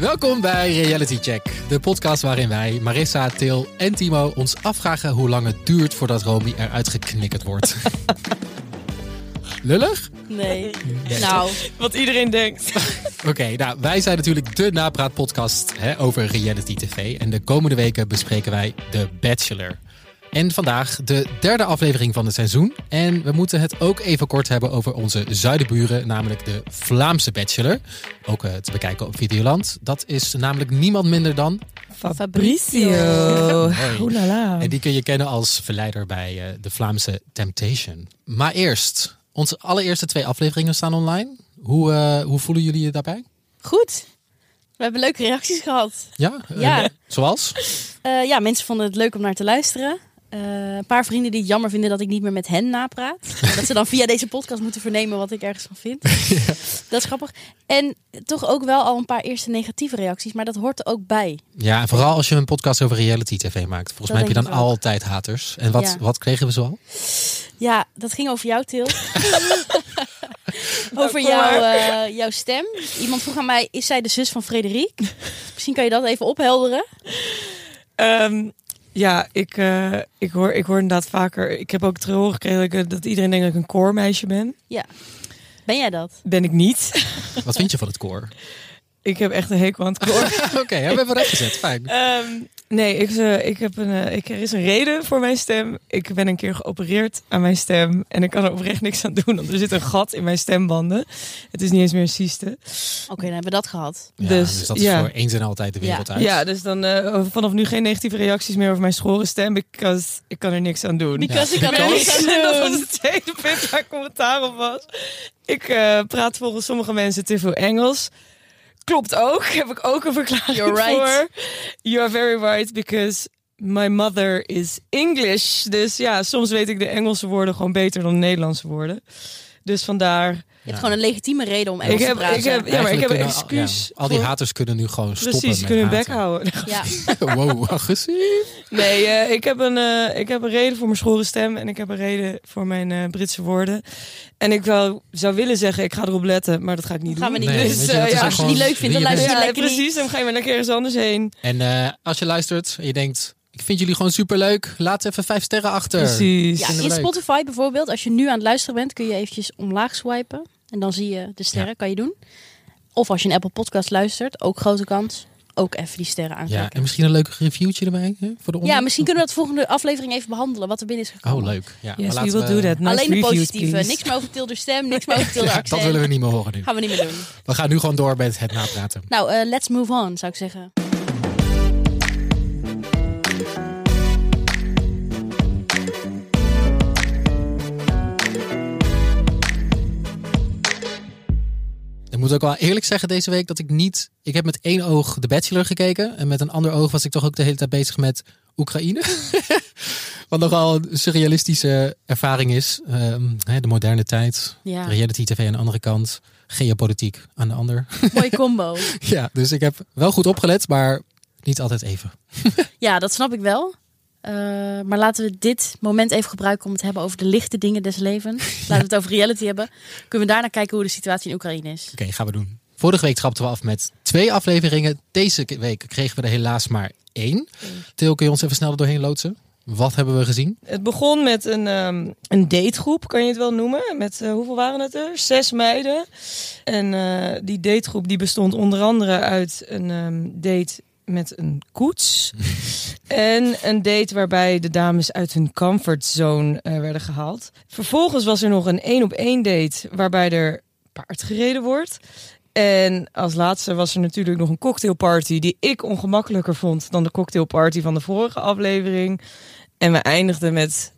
Welkom bij Reality Check, de podcast waarin wij, Marissa, Til en Timo ons afvragen hoe lang het duurt voordat Romy eruit geknikkerd wordt. Lullig? Nee. Nou, Wat iedereen denkt. Oké, nou, wij zijn natuurlijk de napraatpodcast hè, over reality tv. En de komende weken bespreken wij The Bachelor. En vandaag de derde aflevering van het seizoen. En we moeten het ook even kort hebben over onze zuidenburen, namelijk de Vlaamse Bachelor. Ook eh, te bekijken op Videoland. Dat is namelijk niemand minder dan. Fabrizio. Oelala. En die kun je kennen als verleider bij eh, de Vlaamse Temptation. Maar eerst, onze allereerste twee afleveringen staan online. Hoe, eh, hoe voelen jullie je daarbij? goed. We hebben leuke reacties gehad. Ja? Ja. Zoals? Eh, ja, mensen vonden het leuk om naar te luisteren. Eh, een paar vrienden die het jammer vinden dat ik niet meer met hen napraat. dat ze dan via deze podcast moeten vernemen wat ik ergens van vind. Dat is grappig. En toch ook wel al een paar eerste negatieve reacties. Maar dat hoort er ook bij. Ja, en vooral als je een podcast over reality tv maakt. Volgens mij heb je dan altijd haters. En wat, Ja. wat kregen we zoal? Ja, dat ging over jou, Til. over maar. eh, jouw stem. Iemand vroeg aan mij, is zij de zus van Frederik? Misschien kan je dat even ophelderen. Ehm, ja, ik, eh, ik, hoor, ik hoor inderdaad vaker. Ik heb ook te horen gekregen dat, ik- dat iedereen denkt dat ik een koormeisje ben. Ben jij dat? Ben ik niet. Wat vind je van het koor? ik heb echt een hekel aan het koor. Oké, hebben we recht gezet. Fijn. Ehm, nee, ik, eh, ik heb een, eh, ik, er is een reden voor mijn stem. Ik ben een keer geopereerd aan mijn stem. En ik kan er oprecht niks aan doen. Want er zit een gat in mijn stembanden. Het is niet eens meer een cyste. Oké, dan hebben we dat gehad. Ja, dus, dus, dat is ja. voor eens en altijd de wereld uit. Ja, dus dan eh, vanaf nu geen negatieve reacties meer over mijn schorre stem. Because ik kan er niks aan doen. Because ik kan er niks aan En dat was doen. het tweede punt waar commentaar op was. Ik eh, praat volgens sommige mensen te veel Engels. Klopt ook. Heb ik ook een verklaring You're right. voor. You are very right because my mother is English. Dus ja, soms weet ik de Engelse woorden gewoon beter dan de Nederlandse woorden. Dus vandaar. Je hebt gewoon een legitieme reden om Engels Ik heb- te praten. ik heb- Ja, maar ik heb een excuus ja, al die voor- haters kunnen nu gewoon stoppen Precies, kunnen hun bek houden. Ja. Wow, agressief. Nee, eh, ik, heb een, eh, ik heb een reden voor mijn schorre stem en ik heb een reden voor mijn eh, Britse woorden. En ik wel, zou willen zeggen, ik ga erop letten, maar dat ga ik niet Dat gaan we doen. niet Nee, doen. weet je, ja, Als je het niet leuk vindt, dan luister je. Ja, lekker precies, dan ga je maar lekker ergens anders heen. En eh, als je luistert en je denkt, ik vind jullie gewoon superleuk. Laat even vijf sterren achter. Precies. Ja, in leuk. Spotify bijvoorbeeld, als je nu aan het luisteren bent, kun je eventjes omlaag swipen. En dan zie je de sterren, Ja. kan je doen. Of als je een Apple podcast luistert, ook grote kans, ook even die sterren Ja, aanklikken. en misschien een leuk reviewtje erbij hè, voor de Ja, misschien kunnen we dat volgende aflevering even behandelen, wat er binnen is gekomen. Oh, leuk. Ja, Yes, we laten will do that. Nice Alleen de positieve, please. niks meer over Tilder stem, niks meer over Tilder Ja, accent. dat willen we niet meer horen nu. Gaan we niet meer doen. We gaan nu gewoon door met het napraten. Nou, eh, let's move on, zou ik zeggen. Moet ook wel eerlijk zeggen deze week dat ik niet... Ik heb met één oog The Bachelor gekeken. En met een ander oog was ik toch ook de hele tijd bezig met Oekraïne. Wat nogal een surrealistische ervaring is. Ehm, hè, de moderne tijd. Ja, Reality tv aan de andere kant. Geopolitiek aan de ander. mooie combo. ja, dus ik heb wel goed opgelet, maar niet altijd even. Ja, dat snap ik wel. Eh, maar laten we dit moment even gebruiken om het te hebben over de lichte dingen des levens. Laten we het over reality hebben. Kunnen we daarna kijken hoe de situatie in Oekraïne is. Oké, gaan we doen. Vorige week trapten we af met twee afleveringen. Deze week kregen we er helaas maar één. Til, kun je ons even snel er doorheen loodsen? Wat hebben we gezien? Het begon met een, ehm, een dategroep, kan je het wel noemen. Met eh, hoeveel waren het er? Zes meiden. En eh, die dategroep die bestond onder andere uit een ehm, date met een koets. en een date waarbij de dames uit hun comfortzone eh, werden gehaald. Vervolgens was er nog een één op één date waarbij er paard gereden wordt. En als laatste was er natuurlijk nog een cocktailparty die ik ongemakkelijker vond dan de cocktailparty van de vorige aflevering. En we eindigden met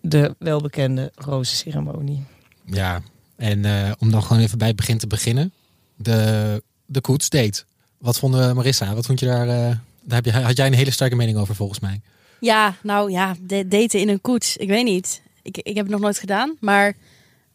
de welbekende rozenceremonie. Ja, en eh, om dan gewoon even bij het begin te beginnen. De, de koets date. Wat vonden Marissa? Wat vond je daar? eh, daar heb je, had jij een hele sterke mening over volgens mij. Ja, nou ja, daten in een koets. Ik weet niet. Ik, ik heb het nog nooit gedaan, maar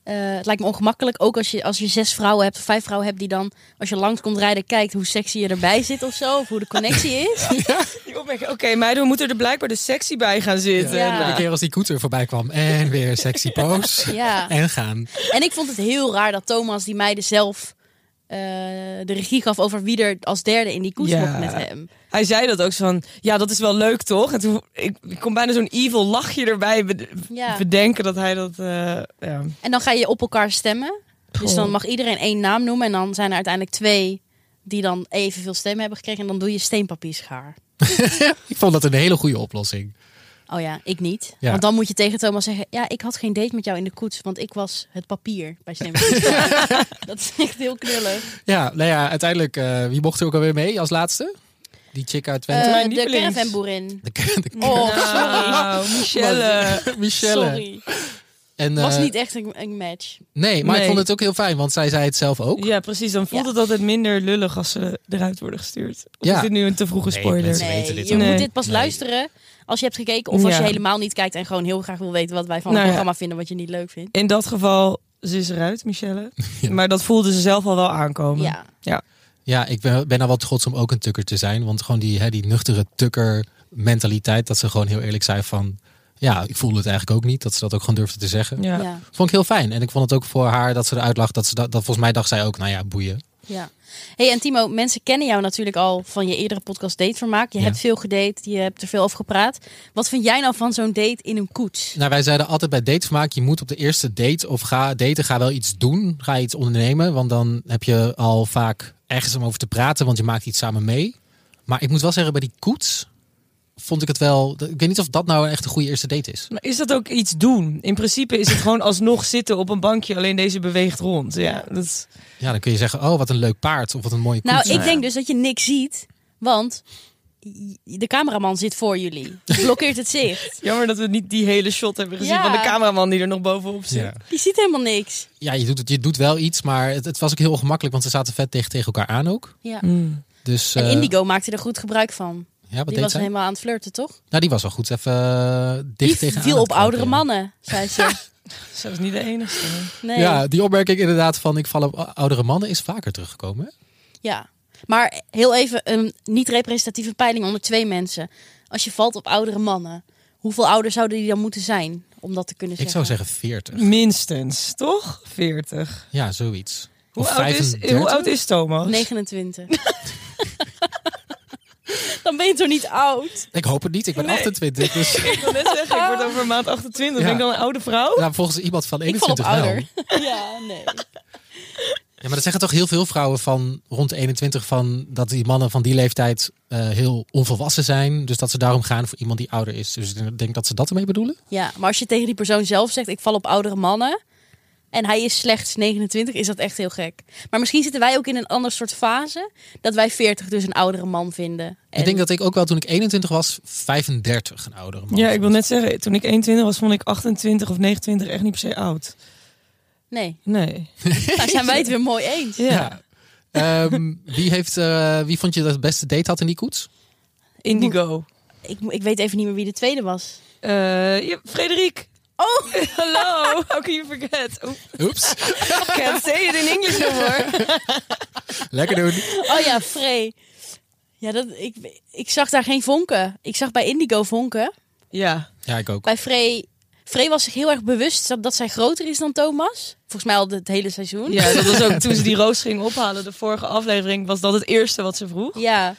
eh, het lijkt me ongemakkelijk. Ook als je, als je zes vrouwen hebt of vijf vrouwen hebt die dan, als je langs komt rijden, kijkt hoe sexy je erbij zit of zo. Of hoe de connectie is. Oké, meiden, we moeten er blijkbaar de sexy bij gaan zitten. Ja. Elke keer als die koets er voorbij kwam. En weer sexy pose. Ja. En gaan. En ik vond het heel raar dat Thomas die meiden zelf eh, de regie gaf over wie er als derde in die koets Ja. mocht met hem. Hij zei dat ook zo van, ja, dat is wel leuk toch? En toen, ik, ik kon bijna zo'n evil lachje erbij bedenken dat hij dat, eh, ja. En dan ga je op elkaar stemmen. Dus dan mag iedereen één naam noemen. En dan zijn er uiteindelijk twee die dan evenveel stemmen hebben gekregen. En dan doe je steenpapierschaar. Ik vond dat een hele goede oplossing. Oh ja, ik niet. Ja. Want dan moet je tegen Thomas zeggen... Ja, ik had geen date met jou in de koets. Want ik was het papier bij dat is echt heel knullig. Ja, nou ja, uiteindelijk, eh, wie mocht er ook alweer mee als laatste? Die chick uit Twente. Eh, mijn de caravanboerin. de, de, Oh, sorry. Nou, Michelle. Michelle. Sorry. En, was eh, niet echt een, een match. Nee, maar ik vond het ook heel fijn, want zij zei het zelf ook. Ja, precies. Dan voelt Ja. het altijd minder lullig als ze eruit worden gestuurd. Of Ja. is dit nu een te vroege Nee, spoiler? Nee, weten dit je moet dit pas Nee. luisteren als je hebt gekeken. Of als Ja. je helemaal niet kijkt en gewoon heel graag wil weten wat wij van het Nou ja. programma vinden. Wat je niet leuk vindt. In dat geval, ze is eruit, Michelle. Ja. Maar dat voelde ze zelf al wel aankomen. Ja. Ja, ik ben, ben nou wel trots om ook een tukker te zijn. Want gewoon die, hè, die nuchtere tukker mentaliteit. Dat ze gewoon heel eerlijk zei van... Ja, ik voelde het eigenlijk ook niet. Dat ze dat ook gewoon durfde te zeggen. Ja. Ja. Vond ik heel fijn. En ik vond het ook voor haar dat ze eruit lag. Dat ze dat, dat volgens mij dacht zij ook, nou ja, boeien. Ja. Hey, en Timo, mensen kennen jou natuurlijk al van je eerdere podcast Datevermaak. Je Ja. hebt veel gedate, je hebt er veel over gepraat. Wat vind jij nou van zo'n date in een koets? Nou, wij zeiden altijd bij datevermaak, je moet op de eerste date of ga daten, ga wel iets doen. Ga iets ondernemen, want dan heb je al vaak ergens om over te praten, want je maakt iets samen mee. Maar ik moet wel zeggen, bij die koets vond ik het wel... Ik weet niet of dat nou echt een goede eerste date is. Maar is dat ook iets doen? In principe is het gewoon alsnog zitten op een bankje, alleen deze beweegt rond. Ja, dat is... Ja, dan kun je zeggen, oh, wat een leuk paard of wat een mooie koets. Nou, ik ja. denk dus dat je niks ziet, want de cameraman zit voor jullie. Die blokkeert het zicht. Jammer dat we niet die hele shot hebben gezien Ja. van de cameraman die er nog bovenop zit. Ja, Die ziet helemaal niks. ja je, doet het, je doet wel iets, maar het, het was ook heel ongemakkelijk, want ze zaten vet dicht tegen elkaar aan ook. Ja. Hmm. Dus, En eh, Indigo maakte er goed gebruik van. Ja, wat Die deed was zij? helemaal aan het flirten, toch? Nou, die was wel goed even eh, dicht Die tegen viel op oudere mannen, zei ze. Ze was niet de enige. Nee. Ja, die opmerking inderdaad van ik val op oudere mannen is vaker teruggekomen. hè? Ja, maar heel even een niet-representatieve peiling onder twee mensen. Als je valt op oudere mannen, hoeveel ouder zouden die dan moeten zijn om dat te kunnen Ik zeggen? zou zeggen 40. Minstens, toch? 40. Ja, zoiets. Hoe Of oud, is, 35? hoe oud is Thomas? 29. dan ben je toch niet oud? Ik hoop het niet, ik ben Nee. 28. Dus Ik wil net zeggen, ik word over maand 28. Ja. Ben ik dan een oude vrouw? ja, volgens iemand van Ik val 21 ouder. ja, nee. Ja, maar dat zeggen toch heel veel vrouwen van rond de 21 van dat die mannen van die leeftijd eh, heel onvolwassen zijn. Dus dat ze daarom gaan voor iemand die ouder is. Dus ik denk dat ze dat ermee bedoelen. Ja, maar als je tegen die persoon zelf zegt, ik val op oudere mannen... en hij is slechts 29, is dat echt heel gek. Maar misschien zitten wij ook in een ander soort fase... dat wij 40 dus een oudere man vinden. En- Ik denk dat ik ook wel toen ik 21 was, 35 een oudere man. Ja, ik wil net zeggen, toen ik 21 was, vond ik 28 of 29 echt niet per se oud. Nee, Nee. nou zijn wij het weer mooi eens. Ja. Ja. Ehm, wie, heeft, eh, wie vond je dat het beste date had in die koets? Indigo. Ik, ik weet even niet meer wie de tweede was. Eh ja, Frederik. Oh, Hallo. How can you forget? Oeps, can't say it in English no more. lekker doen. oh ja, Frey. Ja, dat, ik, ik zag daar geen vonken. Ik zag bij Indigo vonken. Ja. Ja, ik ook. Bij Frey... Frey was zich heel erg bewust dat, dat zij groter is dan Thomas. Volgens mij al het hele seizoen. ja, dat was ook toen ze die roos ging ophalen. De vorige aflevering was dat het eerste wat ze vroeg. Ja.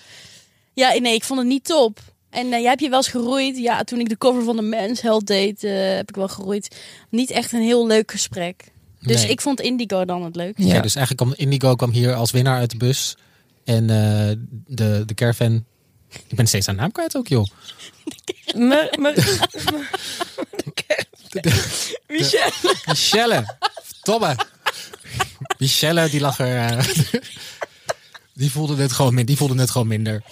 Ja, nee, ik vond het niet top. En eh, jij hebt je wel eens geroeid. Ja, toen ik de cover van de Men's Health deed, eh, heb ik wel geroeid. Niet echt een heel leuk gesprek. Dus Nee. ik vond Indigo dan het leuk. Ja. dus eigenlijk kwam Indigo kwam hier als winnaar uit de bus. En eh, de, de caravan... Ik ben steeds aan naam kwijt ook, joh. Maar, maar, De- de- Michel. Michelle. Tomme. Michelle, die lag er... die, voelde het gewoon min, die voelde het gewoon minder.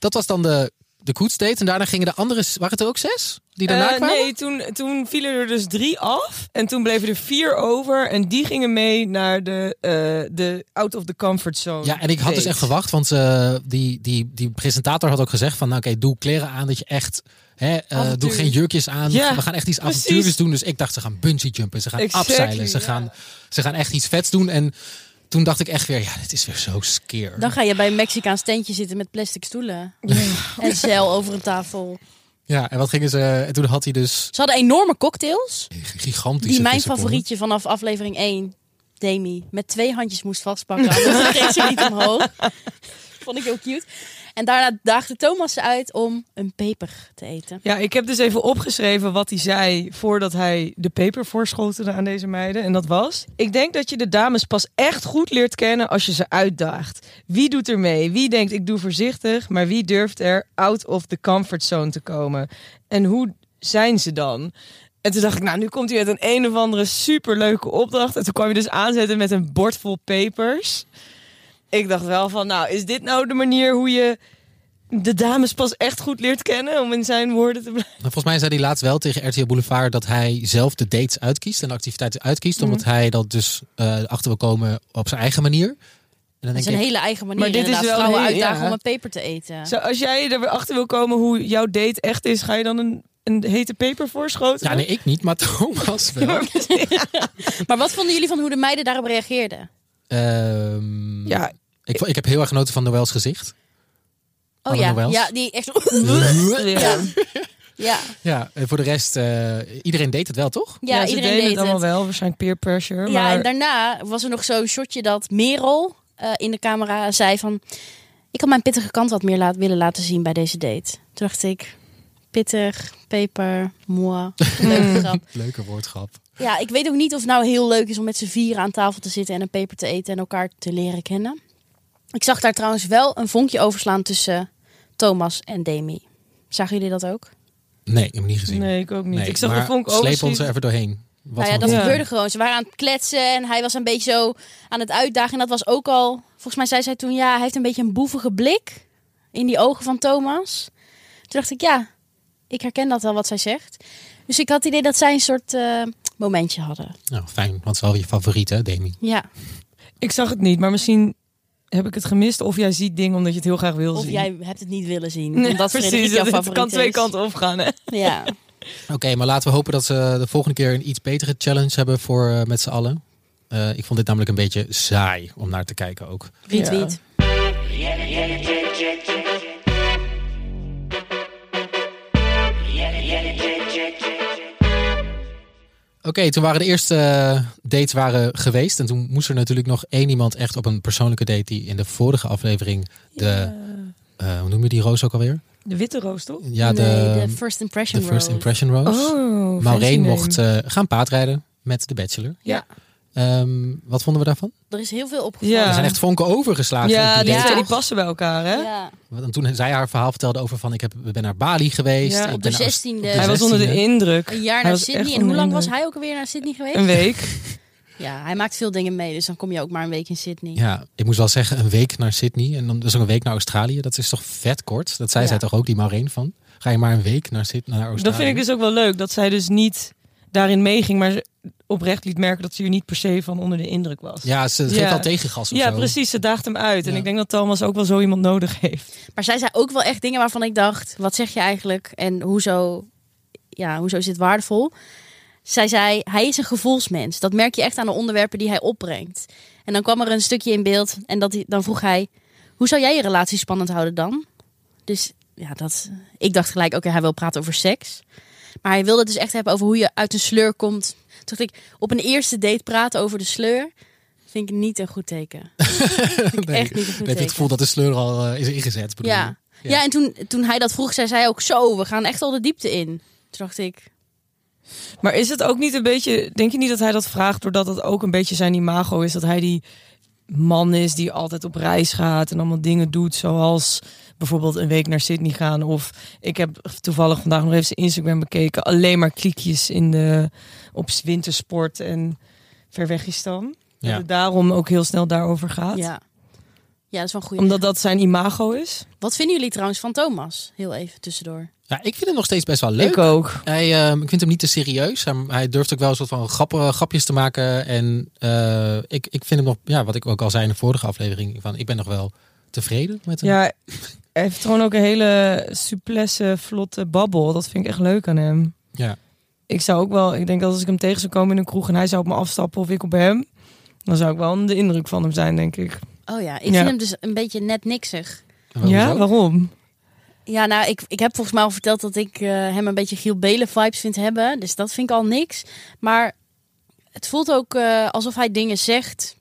Dat was dan de, de koetsdate. En daarna gingen de andere... Waren het er ook zes? Die daarna Eh, kwamen? nee, toen, toen vielen er dus drie af. En toen bleven er vier over. En die gingen mee naar de, eh, de out of the comfort zone. Ja, en ik had dus echt verwacht, want eh, die, die, die presentator had ook gezegd van, nou, oké, doe kleren aan dat je echt, hè, doe geen jurkjes aan, Ja, we gaan echt iets precies. avontuurlijks doen. Dus ik dacht, ze gaan bungee jumpen, ze gaan Exactly, ze, ja. gaan, ze gaan echt iets vets doen. En toen dacht ik echt weer, ja, dit is weer zo skeer. Dan ga je bij een Mexicaans tentje zitten met plastic stoelen. En zeil over een tafel. Ja, en wat gingen ze... En toen had hij dus Ze hadden enorme cocktails. gigantische Die mijn favorietje vanaf aflevering 1, Demi, met twee handjes moest vastpakken. Anders kreeg ze niet omhoog. Vond ik heel cute. En daarna daagde Thomas uit om een peper te eten. Ja, ik heb dus even opgeschreven wat hij zei voordat hij de peper voorschotelde aan deze meiden. En dat was: Ik denk dat je de dames pas echt goed leert kennen als je ze uitdaagt. Wie doet er mee? Wie denkt ik doe voorzichtig, maar wie durft er out of the comfort zone te komen? En hoe zijn ze dan? En toen dacht ik, nou, nu komt hij met een een of andere superleuke opdracht. En toen kwam je dus aanzetten met een bord vol pepers. Ik dacht wel van, nou, is dit nou de manier hoe je de dames pas echt goed leert kennen? Om in zijn woorden te blijven. Maar Volgens mij zei hij laatst wel tegen RTL Boulevard dat hij zelf de dates uitkiest en de activiteiten uitkiest. Mhm. Omdat hij dat dus eh, achter wil komen op zijn eigen manier. En dan Dat is denk een ik, hele eigen manier. Maar dit is wel vrouwen heel- uitdagen ja. om een peper te eten. Zo, als jij er weer achter wil komen hoe jouw date echt is, ga je dan een, een hete peper voorschoten? ja nee, ik niet, maar Thomas wel. Maar wat vonden jullie van hoe de meiden daarop reageerden? Ehm, Ja, ik, ik heb heel erg genoten van Noëls gezicht. Oh Alle ja, Noëls? ja, die echt ja. Ja, Ja, en voor de rest, eh, iedereen deed het wel, toch? ja, Ja, ze iedereen deden deed het allemaal het. wel, waarschijnlijk peer pressure. Ja, maar en daarna was er nog zo'n shotje dat Merel eh, in de camera zei van... Ik had mijn pittige kant wat meer laat, willen laten zien bij deze date. Toen dacht ik, pittig, peper, moi. Leuke grap. Leuke woordgrap. Ja, ik weet ook niet of het nou heel leuk is om met z'n vieren aan tafel te zitten en een peper te eten en elkaar te leren kennen. Ik zag daar trouwens wel een vonkje overslaan tussen Thomas en Demi. Zagen jullie dat ook? Nee, ik heb hem niet gezien. nee, ik ook niet. Nee, ik zag maar de vonk sleep overschieten. ons er even doorheen. Wat nou ja, dat Ja. gebeurde gewoon. Ze waren aan het kletsen en hij was een beetje zo aan het uitdagen. En dat was ook al, volgens mij zei zij toen, ja, hij heeft een beetje een boevige blik in die ogen van Thomas. Toen dacht ik, ja, ik herken dat wel wat zij zegt. Dus ik had het idee dat zij een soort eh, momentje hadden. Nou, fijn, want het is wel je favoriet, hè, Demi? Ja, Ik zag het niet, maar misschien heb ik het gemist. Of jij ziet dingen omdat je het heel graag wil of zien. jij hebt het niet willen zien. Nee, omdat precies. Jouw Het favoriet kan twee kanten op gaan. Hè? Ja, Oké, maar laten we hopen dat ze de volgende keer een iets betere challenge hebben voor eh, met z'n allen. Eh, ik vond dit namelijk een beetje saai om naar te kijken ook. retweet. Oké, toen waren de eerste eh, dates waren geweest. En toen moest er natuurlijk nog één iemand echt op een persoonlijke date die in de vorige aflevering de, eh, hoe noem je die roos ook alweer? De witte roos, toch? Ja, de, nee, de first impression de First rose. Impression Rose. Oh, Maureen mocht eh, gaan paardrijden met de Bachelor. Ja. Ehm, wat vonden we daarvan? Er is heel veel opgevallen. Ja. Er zijn echt vonken overgeslagen. Ja, die die passen bij elkaar, hè? Ja. Want toen zij haar verhaal vertelde over van ik heb, ben naar Bali geweest. Ja, ik op ben de naar- 16e. op de Hij was onder de 16e. indruk. Een jaar Hij naar Sydney. En hoe lang was hij ook alweer naar Sydney geweest? Een week. Ja, hij maakt veel dingen mee. Dus dan kom je ook maar een week in Sydney. Ja, ik moest wel zeggen een week naar Sydney en dan dus ook een week naar Australië. Dat is toch vet kort? Dat zei Ja. zij toch ook, die Maureen van? Ga je maar een week naar, Sydney, naar Australië? Dat vind ik dus ook wel leuk. Dat zij dus niet daarin meeging, maar ze oprecht liet merken dat ze hier niet per se van onder de indruk was. Ja, ze geeft Ja. wel tegengas of Ja, zo. precies. Ze daagt hem uit. En Ja. ik denk dat Thomas ook wel zo iemand nodig heeft. Maar zij zei ook wel echt dingen waarvan ik dacht: wat zeg je eigenlijk? En hoezo, ja, hoezo is dit waardevol? Zij zei: hij is een gevoelsmens. Dat merk je echt aan de onderwerpen die hij opbrengt. En dan kwam er een stukje in beeld en dat, dan vroeg hij: hoe zou jij je relatie spannend houden dan? Dus ja, dat, ik dacht gelijk: oké, hij wil praten over seks. Maar hij wilde het dus echt hebben over hoe je uit een sleur komt. Toen dacht ik: op een eerste date praten over de sleur. Vind ik niet een goed teken. Vind ik Nee, echt niet een goed het gevoel dat de sleur al eh, is ingezet. bedoel Ja. Ja, en toen, toen hij dat vroeg, zei zij ook zo, we gaan echt al de diepte in. Toen dacht ik, Maar is het ook niet een beetje... Denk je niet dat hij dat vraagt doordat het ook een beetje zijn imago is? Dat hij die man is die altijd op reis gaat en allemaal dingen doet zoals bijvoorbeeld een week naar Sydney gaan. Of ik heb toevallig vandaag nog even zijn Instagram bekeken. Alleen maar kliekjes in de, op wintersport en Verwegistan. Dat Ja. het daarom ook heel snel daarover gaat. ja. Ja, dat is wel een goede. Omdat dat zijn imago is. Wat vinden jullie trouwens van Thomas? Heel even tussendoor. Ja, ik vind hem nog steeds best wel leuk. Ik ook. Hij, ehm, ik vind hem niet te serieus. Hij, hij durft ook wel een soort van grappen, grapjes te maken. En eh, ik, ik vind hem nog, ja, wat ik ook al zei in de vorige aflevering, van, ik ben nog wel tevreden met hem. Ja, hij heeft gewoon ook een hele souplesse, vlotte babbel. Dat vind ik echt leuk aan hem. Ja. Ik zou ook wel, ik denk dat als ik hem tegen zou komen in een kroeg en hij zou op me afstappen of ik op hem, Dan zou ik wel onder de indruk van hem zijn, denk ik. Oh ja, ik Ja. vind hem dus een beetje net niksig. Waarom Ja, zo? waarom? Ja, nou, ik, ik heb volgens mij al verteld dat ik eh, hem een beetje Giel Belen vibes vind hebben. Dus dat vind ik al niks. Maar het voelt ook eh, alsof hij dingen zegt.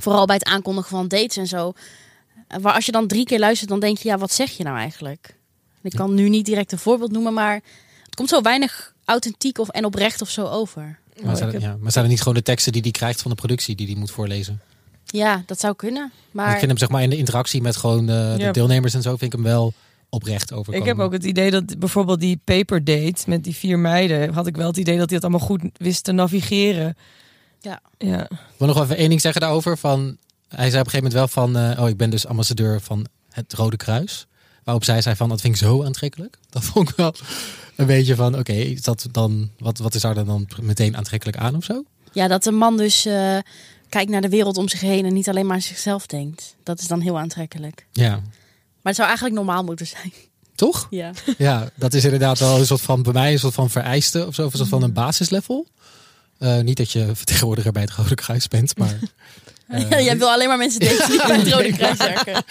Vooral bij het aankondigen van dates en zo. Waar als je dan drie keer luistert, dan denk je, ja, wat zeg je nou eigenlijk? Ik kan nu niet direct een voorbeeld noemen, maar het komt zo weinig authentiek of, en oprecht of zo over. Maar Oh, zijn, ik heb- ja, maar zijn er niet gewoon de teksten die hij krijgt van de productie die hij moet voorlezen? Ja, dat zou kunnen. Maar Ik vind hem zeg maar in de interactie met gewoon eh, de deelnemers en zo, vind ik hem wel oprecht Ik overkomen. heb ook het idee dat bijvoorbeeld die paper date met die vier meiden, had ik wel het idee dat hij het allemaal goed wist te navigeren. Ja. Ja. Ik wil nog even één ding zeggen daarover. Van, hij zei op een gegeven moment wel van, eh, oh ik ben dus ambassadeur van het Rode Kruis. Waarop zij zei van, dat vind ik zo aantrekkelijk. Dat vond ik wel een beetje van, oké, is dat dan, wat, wat is daar dan meteen aantrekkelijk aan of zo? ja, dat een man dus eh, kijkt naar de wereld om zich heen en niet alleen maar aan zichzelf denkt. Dat is dan heel aantrekkelijk. Ja, Maar het zou eigenlijk normaal moeten zijn. toch? Ja. Ja, dat is inderdaad wel een soort van, bij mij een soort van vereiste of zo, of een soort van een basislevel. Eh, niet dat je vertegenwoordiger bij het Rode Kruis bent, maar... Jij wil alleen maar mensen daten die bij het Rode Kruis werken.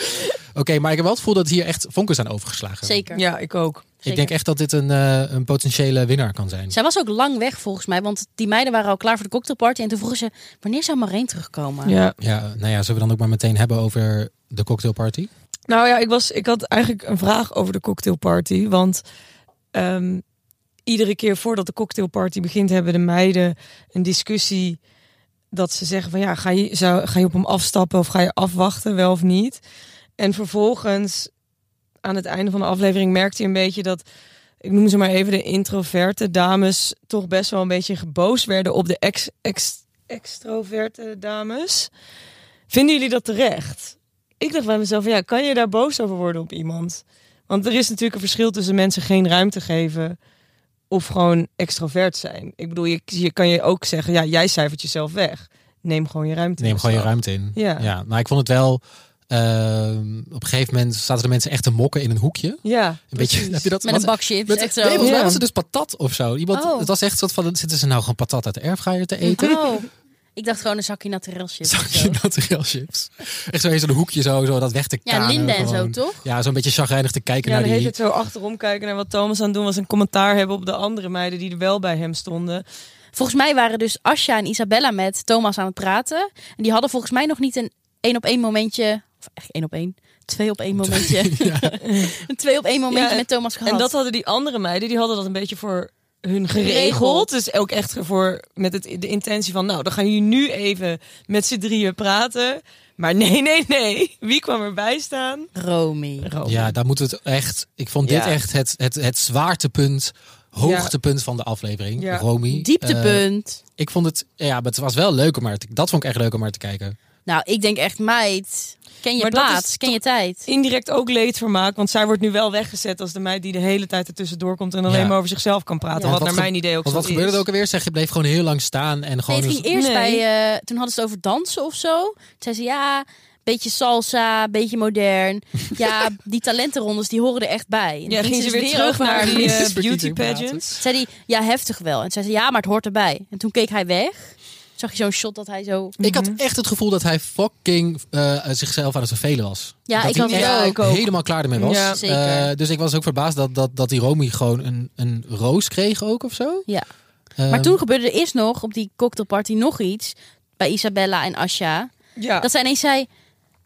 Oké, maar ik heb wel het gevoel dat hier echt vonken zijn overgeslagen. Zeker. ja, ik ook. Ik denk echt dat dit een, eh, een potentiële winnaar kan zijn. Zij was ook lang weg volgens mij, want die meiden waren al klaar voor de cocktailparty. En toen vroegen ze, wanneer zou Marijn terugkomen? Ja. Ja, nou ja, zullen we dan ook maar meteen hebben over de cocktailparty? Nou ja, ik, was, ik had eigenlijk een vraag over de cocktailparty. Want ehm, iedere keer voordat de cocktailparty begint, hebben de meiden een discussie. Dat ze zeggen van ja, ga je, zou, ga je op hem afstappen of ga je afwachten, wel of niet? En vervolgens, aan het einde van de aflevering, merkte je een beetje dat, ik noem ze maar even de introverte dames, toch best wel een beetje geboos werden op de ex, ex, extroverte dames. Vinden jullie dat terecht? Ik dacht bij mezelf, ja, kan je daar boos over worden op iemand? Want er is natuurlijk een verschil tussen mensen geen ruimte geven of gewoon extrovert zijn. Ik bedoel, je, je kan je ook zeggen, ja, jij cijfert jezelf weg. Neem gewoon je ruimte. Neem in gewoon je ruimte in. Ja. ja maar ik vond het wel. ehm, op een gegeven moment zaten de mensen echt te mokken in een hoekje. Ja, Een beetje, heb je dat? Met was- een bak chips. met- echt nee, zo. volgens mij Ja. was het dus patat of zo. Iemand, Oh. Het was echt soort van, zitten ze nou gewoon patat uit de airfryer te eten? Oh, ik dacht gewoon een zakje naturel chips. Zakje naturel chips. Echt zo in zo'n hoekje zo, zo dat weg te Ja, kanen. Linda en zo, toch? Ja, zo'n beetje chagrijnig te kijken Ja, naar de hele die... tijd zo achterom kijken naar wat Thomas aan het doen was. Een commentaar hebben op de andere meiden die er wel bij hem stonden. Volgens mij waren dus Asja en Isabella met Thomas aan het praten. En die hadden volgens mij nog niet een één op één momentje. Of echt één op één. Twee op één momentje. een twee op één momentje Ja, en- met Thomas gehad. En dat hadden die andere meiden, die hadden dat een beetje voor hun geregeld. Geregeld. Dus ook echt voor met het, de intentie van, nou, dan gaan jullie nu even met z'n drieën praten. Maar nee, nee, nee. Wie kwam erbij staan? Romy. Rome. Ja, daar moeten we het echt... Ik vond dit Ja. echt het, het, het zwaartepunt, hoogtepunt van de aflevering. Ja. Romy. Eh, Dieptepunt. ik vond het... Ja, maar het was wel leuk om maar te... Dat vond ik echt leuk om maar te kijken. Nou, ik denk echt, meid. Ken je Maar plaats, ken je tijd. Indirect ook leedvermaak, want zij wordt nu wel weggezet als de meid die de hele tijd ertussendoor komt en alleen Ja. maar over zichzelf kan praten. Ja. Wat naar mijn idee ook Want wat gebeurde er ook alweer? Zeg, je bleef gewoon heel lang staan en gewoon... Nee, het ging eerst Nee. bij... eh, toen hadden ze het over dansen of zo. Toen zei ze, ja, beetje salsa, beetje modern. Ja, die talentenrondes, die horen er echt bij. En Ja, ging ze dus weer terug naar die eh, beauty pageants. Zei hij, ja, heftig wel. En zei ze, ja, maar het hoort erbij. En toen keek hij weg. Zag je zo'n shot dat hij zo... Ik had Mhm. echt het gevoel dat hij fucking eh, zichzelf aan het vervelen was. Ja, dat ik hij had het ook. Helemaal klaar ermee was. Ja, zeker. Eh, dus ik was ook verbaasd dat, dat, dat die Romy gewoon een, een roos kreeg ook of zo. Ja. Eh, Maar toen gebeurde er eerst nog op die cocktailparty nog iets. Bij Isabella en Asja. Ja. Dat zij ineens zei,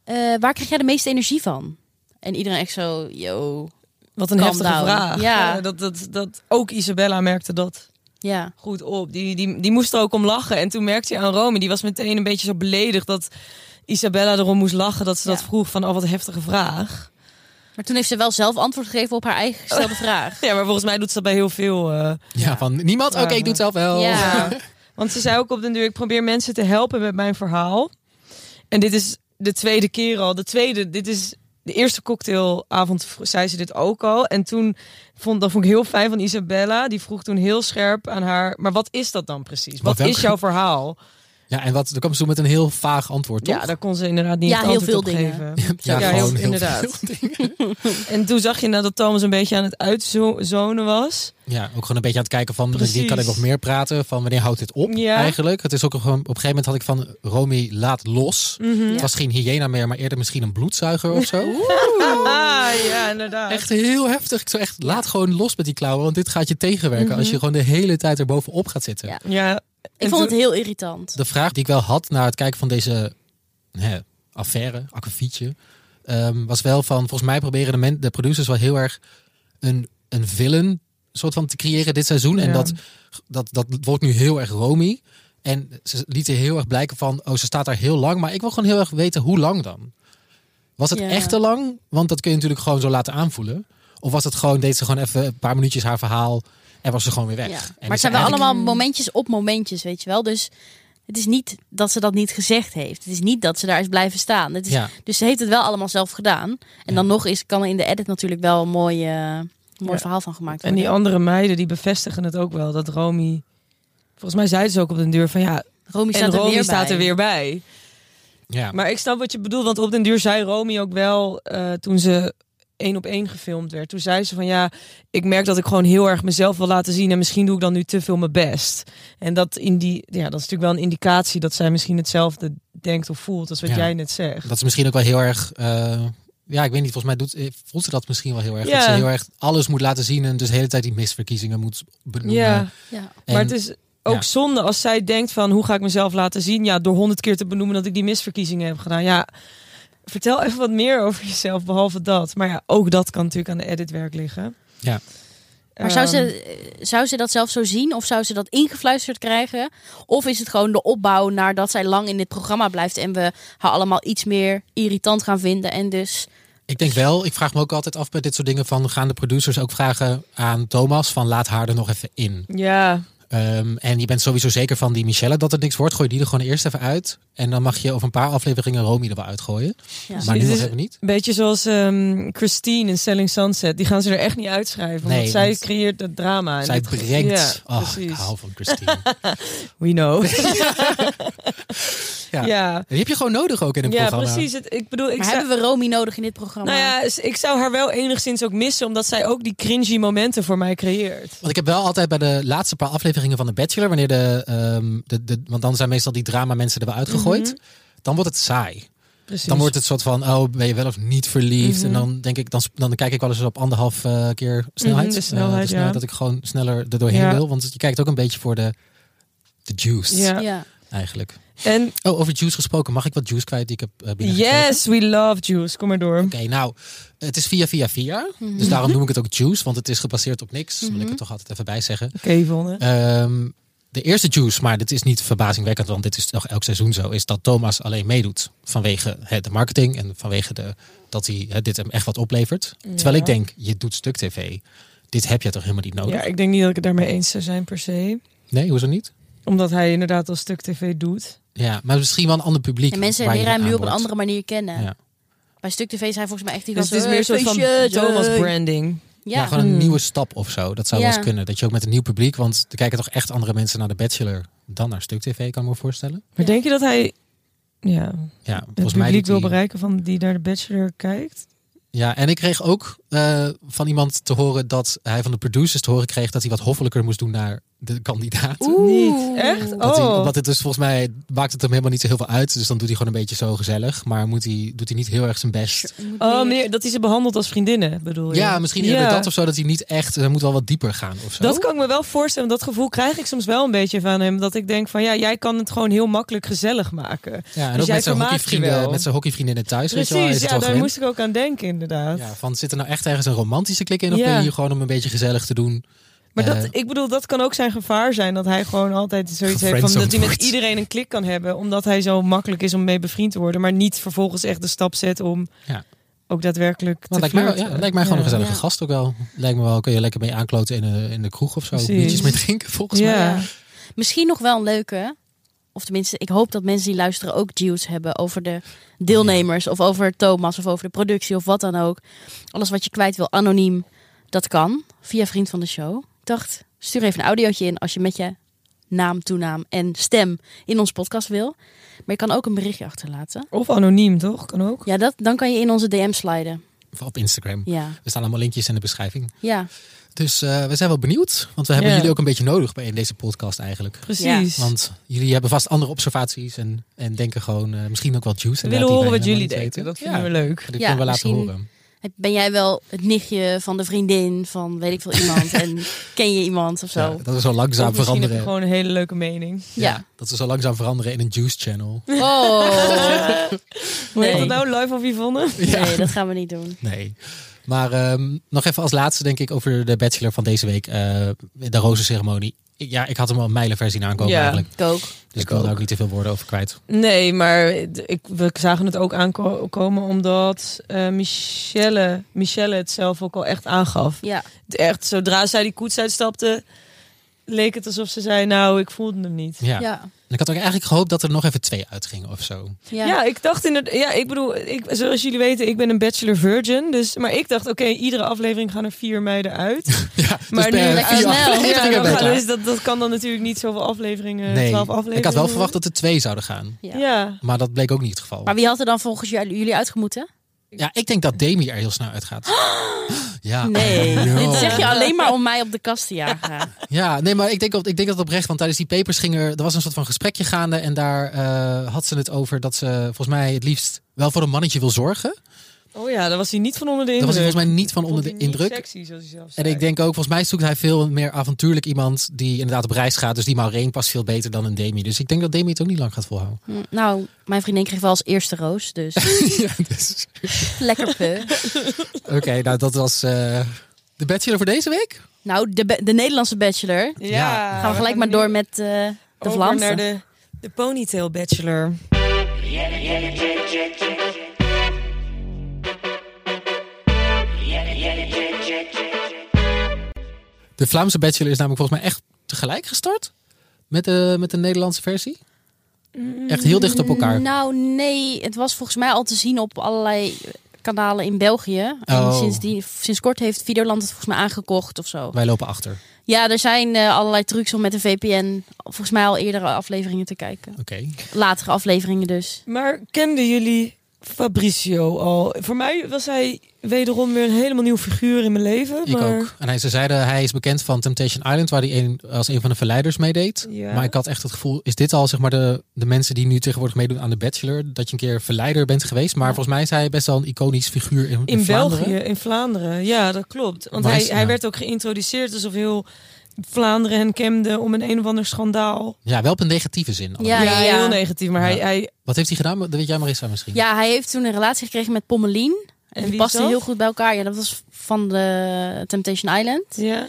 eh, waar krijg jij de meeste energie van? En iedereen echt zo, yo, Wat een heftige down. vraag. Ja. Dat, dat, dat, ook Isabella merkte dat ja. goed op. Die, die, die moest er ook om lachen. En toen merkte je aan Romy, die was meteen een beetje zo beledigd dat Isabella erom moest lachen dat ze dat vroeg van, oh wat een heftige vraag. Maar toen heeft ze wel zelf antwoord gegeven op haar eigen gestelde vraag. Ja, maar volgens mij doet ze dat bij heel veel. eh, Ja, van niemand? Oké, ik doe het zelf wel. Ja. Want ze zei ook op den duur, ik probeer mensen te helpen met mijn verhaal. En dit is de tweede keer al. De tweede, dit is de eerste cocktailavond, zei ze dit ook al. En toen vond, dat vond ik heel fijn van Isabella. Die vroeg toen heel scherp aan haar, maar wat is dat dan precies? Wat welke- is jouw verhaal? Ja, en wat, dan kwam ze toen met een heel vaag antwoord, toch? Ja, daar kon ze inderdaad niet Ja, het heel antwoord veel op dingen. geven. Ja, Ja, heel- heel inderdaad. veel dingen. En toen zag je nou dat Thomas een beetje aan het uitzonen was. Ja, ook gewoon een beetje aan het kijken van wie Precies. kan ik nog meer praten, van wanneer houdt dit op Ja. eigenlijk. Het is ook gewoon, op een gegeven moment had ik van Romy laat los. Het was geen hyena meer, maar eerder misschien een bloedzuiger of zo. Ah, ja, inderdaad. Echt heel heftig. Ik zou echt, laat gewoon los met die klauwen, want dit gaat je tegenwerken Mhm. als je gewoon de hele tijd er bovenop gaat zitten. Ja. Ik vond het heel irritant. De vraag die ik wel had na het kijken van deze hè, affaire, akkefietje, ehm, was wel van, volgens mij proberen de, men, de producers wel heel erg een, een villain soort van te creëren dit seizoen. En dat, dat, dat wordt nu heel erg Romy. En ze lieten heel erg blijken van, oh, ze staat daar heel lang. Maar ik wil gewoon heel erg weten, hoe lang dan? Was het Ja. echt te lang? Want dat kun je natuurlijk gewoon zo laten aanvoelen. Of was het gewoon, deed ze gewoon even een paar minuutjes haar verhaal en was ze gewoon weer weg? Ja. En Maar het zijn wel eigenlijk- allemaal momentjes op momentjes, weet je wel. Dus het is niet dat ze dat niet gezegd heeft. Het is niet dat ze daar is blijven staan. Het is, Ja. Dus ze heeft het wel allemaal zelf gedaan. En Ja. dan nog is, kan er in de edit natuurlijk wel een mooi, eh, mooi Ja. verhaal van gemaakt En worden. die andere meiden die bevestigen het ook wel. Dat Romy... Volgens mij zeiden ze ook op de deur van ja... Romy En staat er Romy weer staat bij. er weer bij. Ja. Maar ik snap wat je bedoelt. Want op den duur zei Romy ook wel... eh, toen ze één op één gefilmd werd. Toen zei ze van ja... Ik merk dat ik gewoon heel erg mezelf wil laten zien. En misschien doe ik dan nu te veel mijn best. En dat, in die, ja, dat is natuurlijk wel een indicatie... dat zij misschien hetzelfde denkt of voelt... als wat Ja. jij net zegt. Dat is misschien ook wel heel erg. eh, ja, ik weet niet. Volgens mij doet, eh, voelt ze dat misschien wel heel erg. Ja. Dat ze heel erg alles moet laten zien en dus de hele tijd die misverkiezingen moet benoemen. Ja, Ja. En- maar het is ook ja. zonde als zij denkt van... hoe ga ik mezelf laten zien? Ja, door honderd keer te benoemen dat ik die misverkiezingen heb gedaan. Ja, vertel even wat meer over jezelf, behalve dat. Maar ja, ook dat kan natuurlijk aan de editwerk liggen. Ja. Maar zou Ehm, ze, eh, zou ze dat zelf zo zien? Of zou ze dat ingefluisterd krijgen? Of is het gewoon de opbouw naar dat zij lang in dit programma blijft... en we haar allemaal iets meer irritant gaan vinden en dus... Ik denk wel, ik vraag me ook altijd af bij dit soort dingen van gaan de producers ook vragen aan Thomas van laat haar er nog even in. Ja, Ehm, en je bent sowieso zeker van die Michelle dat het niks wordt. Gooi die er gewoon eerst even uit. En dan mag je over een paar afleveringen Romy er wel uitgooien. Ja. Maar nu Dit nog is- even niet. een beetje zoals ehm, Christine in Selling Sunset. Die gaan ze er echt niet uitschrijven. Nee, want zij want creëert het drama. Zij geval. brengt. Ja, oh, ik hou van Christine. We know. Ja. ja. Die heb je gewoon nodig ook in een Ja, programma. precies. Het, ik bedoel, ik Maar zou, hebben we Romy nodig in dit programma? nou ja, ik zou haar wel enigszins ook missen, omdat zij ook die cringy momenten voor mij creëert. Want ik heb wel altijd bij de laatste paar afleveringen van de Bachelor, wanneer de, ehm, de, de want dan zijn meestal die drama mensen er wel uitgegooid, dan wordt het saai. Precies. Dan wordt het soort van, oh, ben je wel of niet verliefd? Mhm. En dan denk ik, dan, dan kijk ik wel eens op anderhalf eh, keer snelheid. Mhm, de snelheid, ja. Dat ik gewoon sneller er doorheen Ja. wil. Want je kijkt ook een beetje voor de, de juice, Ja. Ja. Eigenlijk. En Oh, over juice gesproken. Mag ik wat juice kwijt die ik heb uh, binnengekregen? yes, we love juice. Kom maar door. Oké, nou, het is via via via. Mhm. Dus daarom noem ik het ook juice, want het is gebaseerd op niks. Wil ik er toch altijd even bij zeggen. Oké, Yvonne. Ehm, de eerste juice, maar dit is niet verbazingwekkend, want dit is nog elk seizoen zo, is dat Thomas alleen meedoet vanwege hè, de marketing en vanwege de, dat hij hè, dit hem echt wat oplevert. Terwijl ik denk, je doet stuk tv. Dit heb je toch helemaal niet nodig? Ja, ik denk niet dat ik het daarmee eens zou zijn per se. Nee, hoezo niet? Omdat hij inderdaad al stuk tv doet. Ja, maar misschien wel een ander publiek. En mensen leren hem nu op een andere manier kennen. Ja. Bij Stuk TV zijn volgens mij echt die Dus het is gasten, meer een soort "Hey, van Thomas hey." branding. Ja, Ja, gewoon een Hmm. nieuwe stap of zo. Dat zou wel eens kunnen. Dat je ook met een nieuw publiek, want er kijken toch echt andere mensen naar de Bachelor dan naar Stuk TV, kan ik me voorstellen. Maar Ja. denk je dat hij ja, Ja, het volgens mij publiek doet wil hij- bereiken van die naar de Bachelor kijkt? Ja, en ik kreeg ook eh, van iemand te horen dat hij van de producers te horen kreeg dat hij wat hoffelijker moest doen naar de kandidaten. Oeh. Niet. Echt? Dat hij, Oh. omdat het dus volgens mij maakt het hem helemaal niet zo heel veel uit. Dus dan doet hij gewoon een beetje zo gezellig. Maar moet hij, doet hij niet heel erg zijn best. Oh, meer- dat hij ze behandelt als vriendinnen, bedoel je? Ja, misschien eerder dat of zo. Dat hij niet echt... Hij moet wel wat dieper gaan of zo. Dat kan ik me wel voorstellen. Dat gevoel krijg ik soms wel een beetje van hem. Dat ik denk van ja, jij kan het gewoon heel makkelijk gezellig maken. ja, en dus ook jij met zijn, hockeyvrienden, wel. met zijn hockeyvriendinnen thuis. weet je wel. Hij Precies, is ja, wel daar gewend. moest ik ook aan denken inderdaad. Ja, van zit er nou echt ergens een romantische klik in? Of Ja. ben je hier gewoon om een beetje gezellig te doen? Maar dat, Eh, ik bedoel, dat kan ook zijn gevaar zijn. Dat hij gewoon altijd zoiets heeft van dat hij met iedereen een klik kan hebben. Omdat hij zo makkelijk is om mee bevriend te worden. Maar niet vervolgens echt de stap zet om Ja. ook daadwerkelijk te lijkt mij, ja, lijkt mij gewoon Ja. een gezellige Ja. gast ook wel. Lijkt me wel, kun je lekker mee aankloten in de, in de kroeg of zo. Precies. Biertjes mee drinken volgens mij. Ja. Misschien nog wel een leuke. Of tenminste, ik hoop dat mensen die luisteren ook juice hebben over de deelnemers. Of over Thomas of over de productie of wat dan ook. Alles wat je kwijt wil, anoniem, dat kan. Via Vriend van de Show. Ik dacht, stuur even een audiootje in als je met je naam, toenaam en stem in onze podcast wil. Maar je kan ook een berichtje achterlaten. Of anoniem, toch? Kan ook. Ja, dat, dan kan je in onze DM sliden. Of op Instagram. Ja, Er staan allemaal linkjes in de beschrijving. ja. Dus eh, we zijn wel benieuwd. Want we hebben Ja. jullie ook een beetje nodig bij deze podcast eigenlijk. Precies. Want jullie hebben vast andere observaties en, en denken gewoon eh, misschien ook wel juice. we willen horen wat jullie denken. Dat vinden we leuk. Ja, dat Ja, kunnen we laten misschien- horen. Ben jij wel het nichtje van de vriendin van weet ik veel iemand en ken je iemand of zo? Ja, dat we zo langzaam heb veranderen. gewoon een hele leuke mening. Ja. Dat we zo langzaam veranderen in een juice channel. Oh, Hoe heet Nee. dat nou? Live of Yvonne? nee, dat gaan we niet doen. Nee. Maar ehm, nog even als laatste denk ik over de bachelor van deze week. eh, de rozenceremonie. Ja, ik had hem al een mijlenver zien aankomen Ja. eigenlijk. Ik ook. Dus Ik wil daar ook. niet te veel woorden over kwijt. Nee, maar ik, we zagen het ook aankomen omdat eh, Michelle, Michelle het zelf ook al echt aangaf. Ja, Het Echt, zodra zij die koets uitstapte, leek het alsof ze zei, nou, ik voelde hem niet. Ja. ja, En ik had ook eigenlijk gehoopt dat er nog even twee uitgingen of zo. ja. Ja, ik dacht inderdaad, ja, ik bedoel, ik, zoals jullie weten, ik ben een bachelor virgin. Dus, maar ik dacht, oké, iedere aflevering gaan er vier meiden uit. Ja, Maar dus nu vier snel. Dus dat, dat kan dan natuurlijk niet zoveel afleveringen, Nee, afleveringen. ik had wel verwacht dat er twee zouden gaan. Ja. Ja. Maar dat bleek ook niet het geval. Maar wie had er dan volgens jullie jullie uitgemoeten? Ja, ik denk dat Demi er heel snel uitgaat. Ja, Nee, dit zeg je alleen maar om mij op de kast te jagen. Ja, nee, maar ik denk, op, ik denk dat oprecht. Want tijdens die papers ging er... Er was een soort van gesprekje gaande. En daar eh, had ze het over dat ze volgens mij het liefst wel voor een mannetje wil zorgen. Oh ja, daar was hij niet van onder de Daar indruk. was hij volgens mij niet van onder de indruk. sexy, zoals hij zelf En ik denk ook, volgens mij zoekt hij veel meer avontuurlijk iemand die inderdaad op reis gaat. Dus die Maureen past veel beter dan een Demi. Dus ik denk dat Demi het ook niet lang gaat volhouden. Hm, Nou, mijn vriendin kreeg wel als eerste roos, dus ja, dus. lekker pu. Oké, nou dat was eh, de bachelor voor deze week. Nou, de, de Nederlandse bachelor. Ja, Ja. Gaan we gelijk maar door met eh, de over Vlaamse. naar de, de ponytail bachelor. De Vlaamse bachelor is namelijk volgens mij echt tegelijk gestart met de, met de Nederlandse versie. Echt heel dicht op elkaar. Nou, nee, het was volgens mij al te zien op allerlei kanalen in België. En Oh. sinds, die, sinds kort heeft Videoland het volgens mij aangekocht of zo. Wij lopen achter. Ja, er zijn eh, allerlei trucs om met een VPN volgens mij al eerdere afleveringen te kijken. Oké. Latere afleveringen dus. Maar kenden jullie Fabricio al? Voor mij was hij wederom weer een helemaal nieuw figuur in mijn leven. Ik maar... ook. En hij, ze zeiden, hij is bekend van Temptation Island, waar hij een, als een van de verleiders meedeed. Ja. Maar ik had echt het gevoel, is dit al zeg maar de, de mensen die nu tegenwoordig meedoen aan de Bachelor, dat je een keer verleider bent geweest. Maar Ja. volgens mij is hij best wel een iconisch figuur in, in, In Vlaanderen. België, in Vlaanderen. Ja, dat klopt. Want hij, hij werd ook geïntroduceerd alsof heel Vlaanderen hem kende om een een of ander schandaal. Ja, wel op een negatieve zin. Ja, allemaal. ja, ja. heel negatief. Maar Ja. hij, hij, Wat heeft hij gedaan? Dat weet jij Marissa misschien. Ja, hij heeft toen een relatie gekregen met Pommelien. En En die paste heel goed bij elkaar. Ja, dat was van de Temptation Island. ja.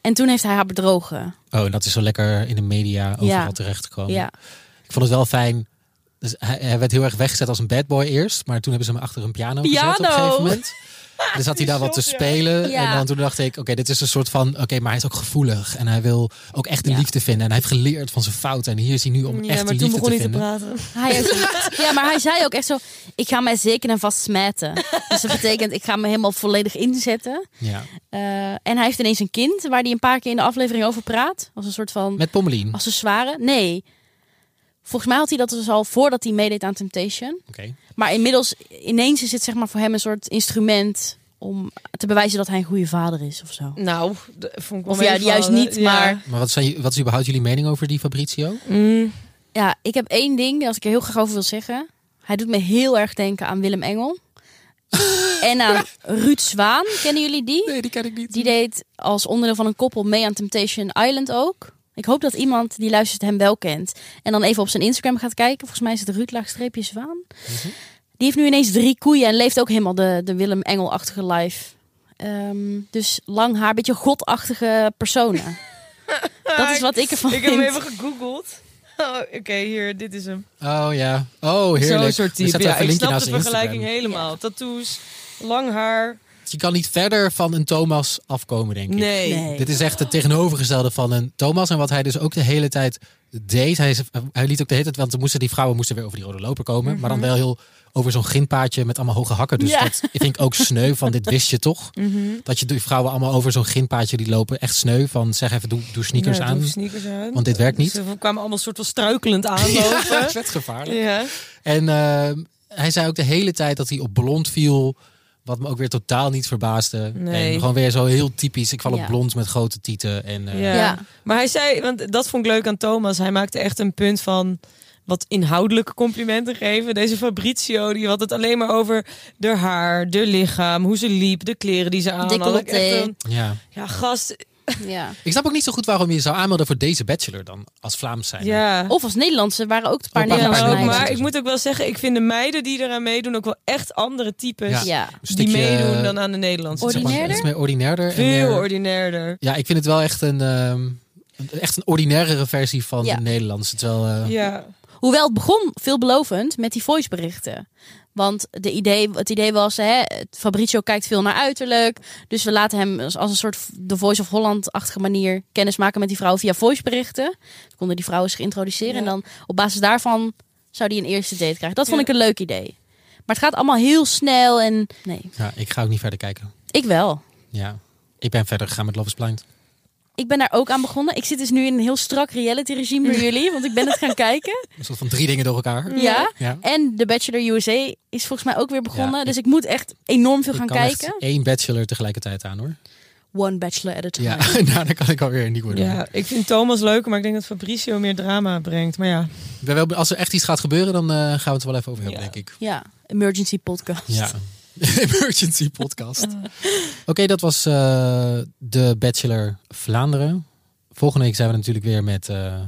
En toen heeft hij haar bedrogen. Oh, en dat is zo lekker in de media overal Ja. terechtgekomen. Ja, Ik vond het wel fijn. Dus hij, hij werd heel erg weggezet als een bad boy eerst. Maar toen hebben ze hem achter een piano, gezet op een Piano! gegeven moment. Dus zat hij daar wat te ja. spelen. Ja. En dan toen dacht ik, oké, dit is een soort van... Oké, maar hij is ook gevoelig. En hij wil ook echt de Ja. liefde vinden. En hij heeft geleerd van zijn fouten. En hier is hij nu om ja, echt de maar toen liefde begon te hij te vinden. praten. hij heeft, ja, maar hij zei ook echt zo: Ik ga mij zeker en vast smijten. Dus dat betekent, ik ga me helemaal volledig inzetten. Ja. Eh, en hij heeft ineens een kind waar hij een paar keer in de aflevering over praat. Als een soort van Met Pommelien. Accessoire. Nee. Volgens mij had hij dat dus al voordat hij meedeed aan Temptation. Maar inmiddels, ineens is het zeg maar voor hem een soort instrument om te bewijzen dat hij een goede vader is of zo. Nou, dat vond ik wel Of ja, juist niet, Ja. maar Maar wat, zijn, wat is überhaupt jullie mening over die Fabrizio? Mm, ja, ik heb één ding dat ik er heel graag over wil zeggen. Hij doet me heel erg denken aan Willem Engel. en aan Ruud Zwaan. Kennen jullie die? Nee, die ken ik niet. Die deed als onderdeel van een koppel mee aan Temptation Island ook. Ik hoop dat iemand die luistert hem wel kent. En dan even op zijn Instagram gaat kijken. Volgens mij is het Ruud laagstreepje Zwaan. Die heeft nu ineens drie koeien en leeft ook helemaal de, de Willem Engel-achtige life. Ehm, dus lang haar, beetje godachtige personen. Dat is wat ik ervan Ik heb hem vind. even gegoogeld. Oh, Oké, hier, dit is hem. Oh ja. Oh, heerlijk. Zo'n soort type. Ja, ik snap de vergelijking Instagram. helemaal. Tattoos, lang haar. Je kan niet verder van een Thomas afkomen, denk ik. Nee. Nee. Dit is echt het tegenovergestelde van een Thomas. En wat hij dus ook de hele tijd deed. Hij, hij liet ook de hele tijd, want moesten die vrouwen moesten weer over die rode loper komen. Maar dan wel heel over zo'n ginpaadje met allemaal hoge hakken. Dus Ja. dat vind ik ook sneu van dit wist je toch? Dat je die vrouwen allemaal over zo'n ginpaadje die lopen. Echt sneu van zeg even doe, doe sneakers Ja, aan. doe sneakers aan. Want dit werkt niet. Ze kwamen allemaal soort van struikelend Ja, aanlopen. vet gevaarlijk. Ja. En eh, hij zei ook de hele tijd dat hij op blond viel. Wat me ook weer totaal niet verbaasde. Nee. En gewoon weer zo heel typisch. Ik val Ja. op blond met grote tieten. En, eh, Ja. Ja. Maar hij zei, want dat vond ik leuk aan Thomas. Hij maakte echt een punt van wat inhoudelijke complimenten geven. Deze Fabrizio, die had het alleen maar over de haar, de lichaam, hoe ze liep, de kleren die ze aan had. Een- ja. Ja, gast. Ja. Ik snap ook niet zo goed waarom je zou aanmelden voor deze bachelor dan. Als Vlaams zijn. Ja. Of als Nederlandse waren ook een paar Nederlandse meiden. maar ik moet ook wel zeggen, ik vind de meiden die eraan meedoen ook wel echt andere types Ja. Die meedoen dan aan de Nederlandse. zeg maar, Ordinairder? Iets meer ordinairder. en Veel meer- ordinairder. Ja, ik vind het wel echt een, ehm, een- echt een ordinairere versie van Ja. de Nederlandse. Terwijl, eh, Ja. Hoewel het begon veelbelovend met die voiceberichten. Want de idee, het idee was, hè, Fabrizio kijkt veel naar uiterlijk. Dus we laten hem als als een soort The Voice of Holland-achtige manier kennis maken met die vrouw via voiceberichten. Dan konden die vrouwen zich introduceren. Ja. En dan op basis daarvan zou die een eerste date krijgen. Dat vond Ja. ik een leuk idee. Maar het gaat allemaal heel snel en nee, ja, ik ga ook niet verder kijken. ik wel. Ja. Ik ben verder gegaan met Love is Blind. Ik ben daar ook aan begonnen. Ik zit dus nu in een heel strak reality regime door jullie, want ik ben het gaan kijken. Een soort van drie dingen door elkaar. Ja. Ja. En The Bachelor USA is volgens mij ook weer begonnen. Ja, dus ik moet echt enorm veel Ik gaan kan kijken. echt één bachelor tegelijkertijd aan hoor. One Bachelor at a time. Ja, nou, dan kan ik alweer een nieuwe doen. ja, ik vind Thomas leuker, maar ik denk dat Fabricio meer drama brengt. Maar ja, wel- Als er echt iets gaat gebeuren, dan eh, gaan we het wel even over hebben, Ja. denk ik. Ja, emergency podcast. Ja. Emergency podcast. Oké, dat was eh, de Bachelor Vlaanderen. Volgende week zijn we natuurlijk weer met eh,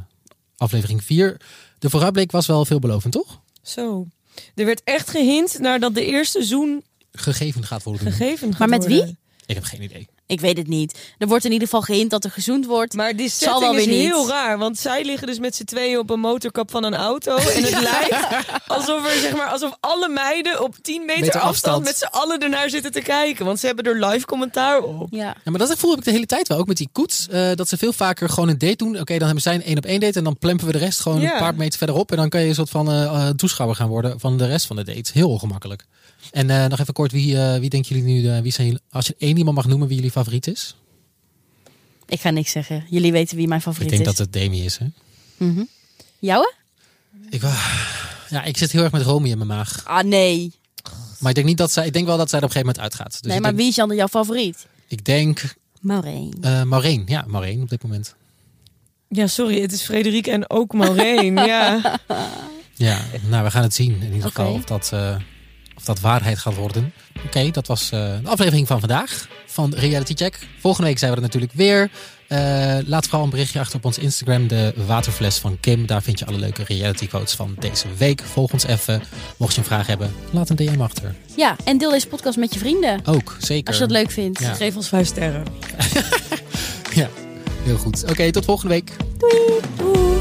aflevering 4. De vooruitblik was wel veelbelovend, toch? zo. Er werd echt gehint naar dat de eerste zoen Gegeven gaat worden. gegeven gaat Maar met worden. wie? Ik heb geen idee. Ik weet het niet. Er wordt in ieder geval gehind dat er gezoend wordt. Maar die Zal wel is weer niet. heel raar, want zij liggen dus met z'n tweeën op een motorkap van een auto. En het lijkt alsof, er, zeg maar, alsof alle meiden op 10 meter, Meter afstand, afstand. met z'n allen ernaar zitten te kijken. Want ze hebben er live commentaar op. Ja. Ja, maar dat voel ik de hele tijd wel. Ook met die koets. eh, dat ze veel vaker gewoon een date doen. Oké, dan hebben zij een één op één date. En dan plempen we de rest gewoon Ja. een paar meter verderop. En dan kan je een soort van eh, eh, toeschouwer gaan worden van de rest van de date. Heel ongemakkelijk. En eh, nog even kort, wie, eh, wie denken jullie nu, eh, wie zijn jullie, als je één iemand mag noemen wie jullie favoriet is? Ik ga niks zeggen. Jullie weten wie mijn favoriet ik denk is. dat het Demi is. Hè? Mhm. Jouwe? Ik, wou- ja, ik zit heel erg met Romy in mijn maag. Ah, nee. Maar ik denk, niet dat zij, ik denk wel dat zij er op een gegeven moment uitgaat. Dus nee, maar denk, wie is dan jouw favoriet? ik denk Maureen. eh Maureen. Ja, Maureen op dit moment. Ja, sorry, het is Frederik en ook Maureen. ja. Ja, nou, we gaan het zien. In ieder geval of dat, eh, of dat waarheid gaat worden. Oké, dat was eh, de aflevering van vandaag van Reality Check. Volgende week zijn we er natuurlijk weer. Eh, laat vooral een berichtje achter op ons Instagram, de waterfles van Kim. Daar vind je alle leuke reality quotes van deze week. Volg ons even. Mocht je een vraag hebben, laat een DM achter. Ja, en deel deze podcast met je vrienden. Ook, zeker. Als je dat leuk vindt. Ja. Geef ons vijf sterren. Ja, heel goed. Oké, tot volgende week. Doei!